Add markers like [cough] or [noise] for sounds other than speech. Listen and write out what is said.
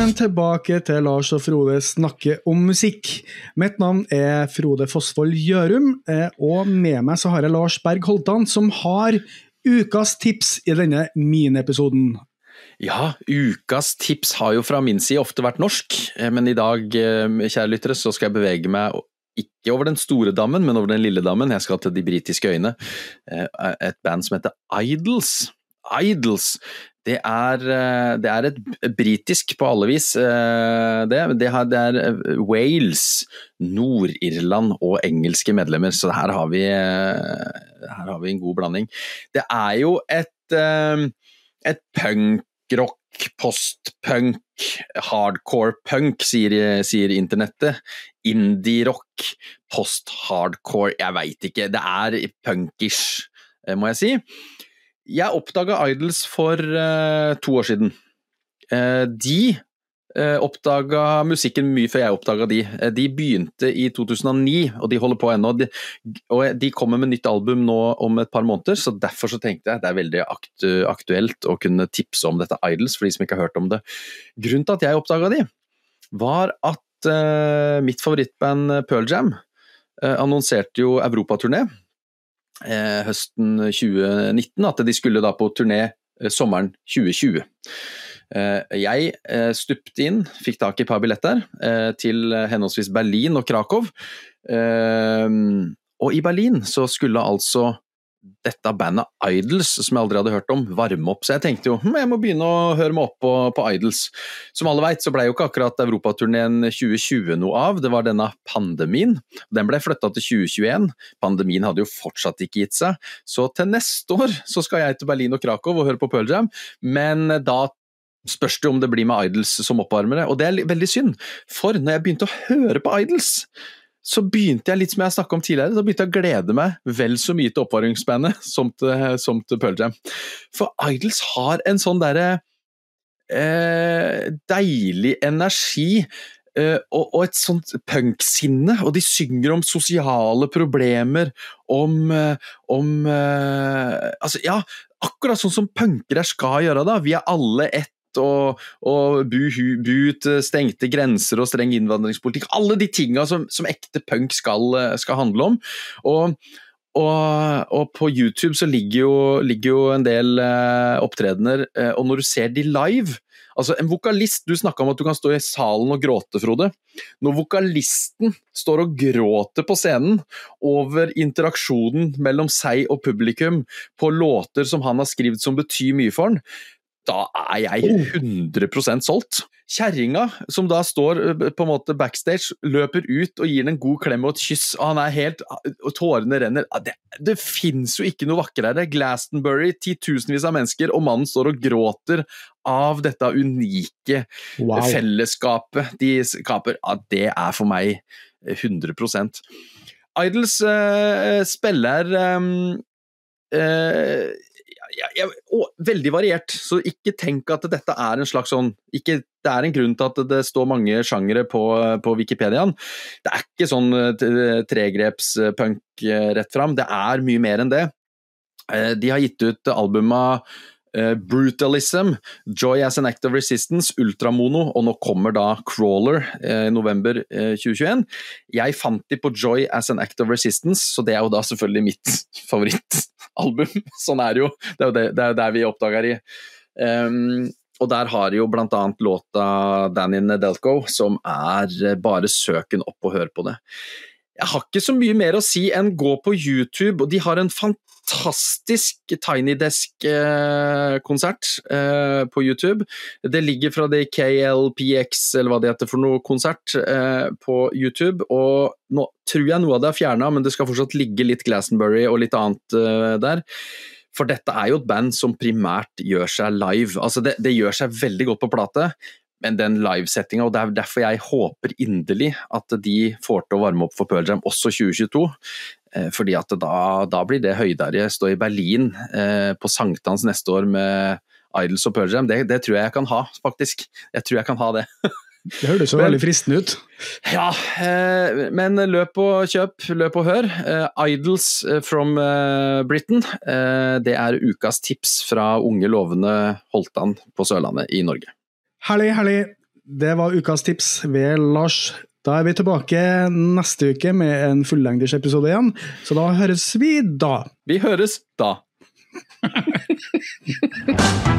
Velkommen tilbake til Lars og Frode snakke om musikk. Mitt navn er Frode Fossvold Gjørum, eh, og med meg så har jeg Lars Berg Holtan, som har ukas tips i denne minepisoden. Ja, ukas tips har jo fra min side ofte vært norsk, eh, men i dag, eh, kjære lyttere, så skal jeg bevege meg ikke over den store dammen, men over den lille dammen. Jeg skal til de britiske øyene. Et band som heter Idols. Idols. Det er, det er et britisk på alle vis. Det, det, er Wales, Nord-Irland og engelske medlemmer, så her har, vi, her har vi en god blanding. Det er jo et, et punkrock postpunk, hardcore punk, sier, sier internettet. Indie-rock, post-hardcore, jeg veit ikke. Det er punkish, må jeg si. Jeg oppdaga Idols for uh, to år siden. Uh, de uh, oppdaga musikken mye før jeg oppdaga de. De begynte i 2009, og de holder på ennå. De, og de kommer med nytt album nå om et par måneder, så derfor så tenkte jeg det er veldig aktu aktuelt å kunne tipse om dette Idols, for de som ikke har hørt om det. Grunnen til at jeg oppdaga de, var at mitt favorittband Pearl Jam annonserte jo europaturné Eh, høsten 2019 at de skulle da på turné eh, sommeren 2020. Eh, jeg stupte inn, fikk tak i et par billetter til henholdsvis Berlin og Krakow. Og i Berlin så skulle altså dette bandet Idols, som jeg aldri hadde hørt om, varme opp. Så jeg tenkte jo hm, jeg må begynne å høre meg opp på, på Idols. Som alle veit, så ble jo ikke akkurat europaturneen 2020 noe av. Det var denne pandemien. Den ble flytta til 2021. Pandemien hadde jo fortsatt ikke gitt seg. Så til neste år så skal jeg til Berlin og Krakow og høre på Pearl Jam, men da spørs det om det blir med Idols som oppvarmere. Og det er veldig synd, for når jeg begynte å høre på Idols så begynte jeg litt som jeg snakka om tidligere, så begynte jeg å glede meg vel så mye til oppvarmingsbandet [laughs] som til, som til Pearl Jam. For Idols har en sånn derre eh, deilig energi. Uh, og, et sånt punksinne, og de synger om sosiale problemer, om, uh, om uh, Altså, ja, akkurat sånn som punkere skal gjøre, da. Vi er alle ett og, og bu, bu, ut stengte grenser og streng innvandringspolitikk. Alle de tinga som, som, ekte punk skal, skal handle om. Og, og, og, på YouTube så ligger jo, ligger jo en del eh, opptredener, eh, og når du ser de live Altså, en vokalist Du snakka om at du kan stå i salen og gråte, Frode. Når vokalisten står og gråter på scenen over interaksjonen mellom seg og publikum på låter som han har skrevet som betyr mye for han, da er jeg 100% solgt. Kjerringa, som da står eh, på en måte backstage, løper ut og gir den en god klem og et kyss, og han er helt og Tårene renner. Det, det fins jo ikke noe vakrere. Glastonbury, titusenvis av mennesker, og mannen står og gråter av dette unike wow. fellesskapet de skaper. Det er for meg 100 Idols uh, spiller um, uh, jeg, jeg, å, veldig variert, så ikke tenk at dette er en slags sånn ikke, Det er en grunn til at det står mange sjangere på, på Wikipediaen. Det er ikke sånn eh, tregrepspunk eh, rett fram, det er mye mer enn det. Eh, de har gitt ut albumet Uh, Brutalism, Joy as an Act of Resistance, Ultramono, og nå kommer da Crawler uh, i november uh, 2021. Jeg fant de på Joy as an Act of Resistance, så det er jo da selvfølgelig mitt [laughs] favorittalbum. [laughs] Sånn er det jo. Det er jo det, det er der vi oppdaga de. Um, og der har jo blant annet låta Danny Nedelko, som er bare søken opp og hør på det. Jeg har ikke så mye mer å si enn gå på YouTube, og de har en fantastisk Tiny Desk-konsert eh, på YouTube. Det ligger fra det KLPX, eller hva det heter for noe, konsert eh, på YouTube. Og nå tror jeg noe av det er fjerna, men det skal fortsatt ligge litt Glastonbury og litt annet eh, der. For dette er jo et band som primært gjør seg live. Altså det, det gjør seg veldig godt på plate, men den livesettinga, og det er derfor jeg håper inderlig at de får til å varme opp for Pearl Jam også 2022. Eh, fordi at da, da blir det høydere. Stå i Berlin eh, på sankthans neste år med Idols og Pearl Jam, det, det, tror jeg jeg kan ha, faktisk. Jeg tror jeg kan ha det. Det høres jo veldig fristende ut. Ja, eh, men løp og kjøp, løp og hør. Eh, Idols eh, from Britain. Eh, det er ukas tips fra unge, lovende Holtan på Sørlandet i Norge. Herlig, herlig. Det var ukas tips ved Lars. Da er vi tilbake neste uke med en fullengders episode igjen, så da høres vi da. Vi høres da! [laughs]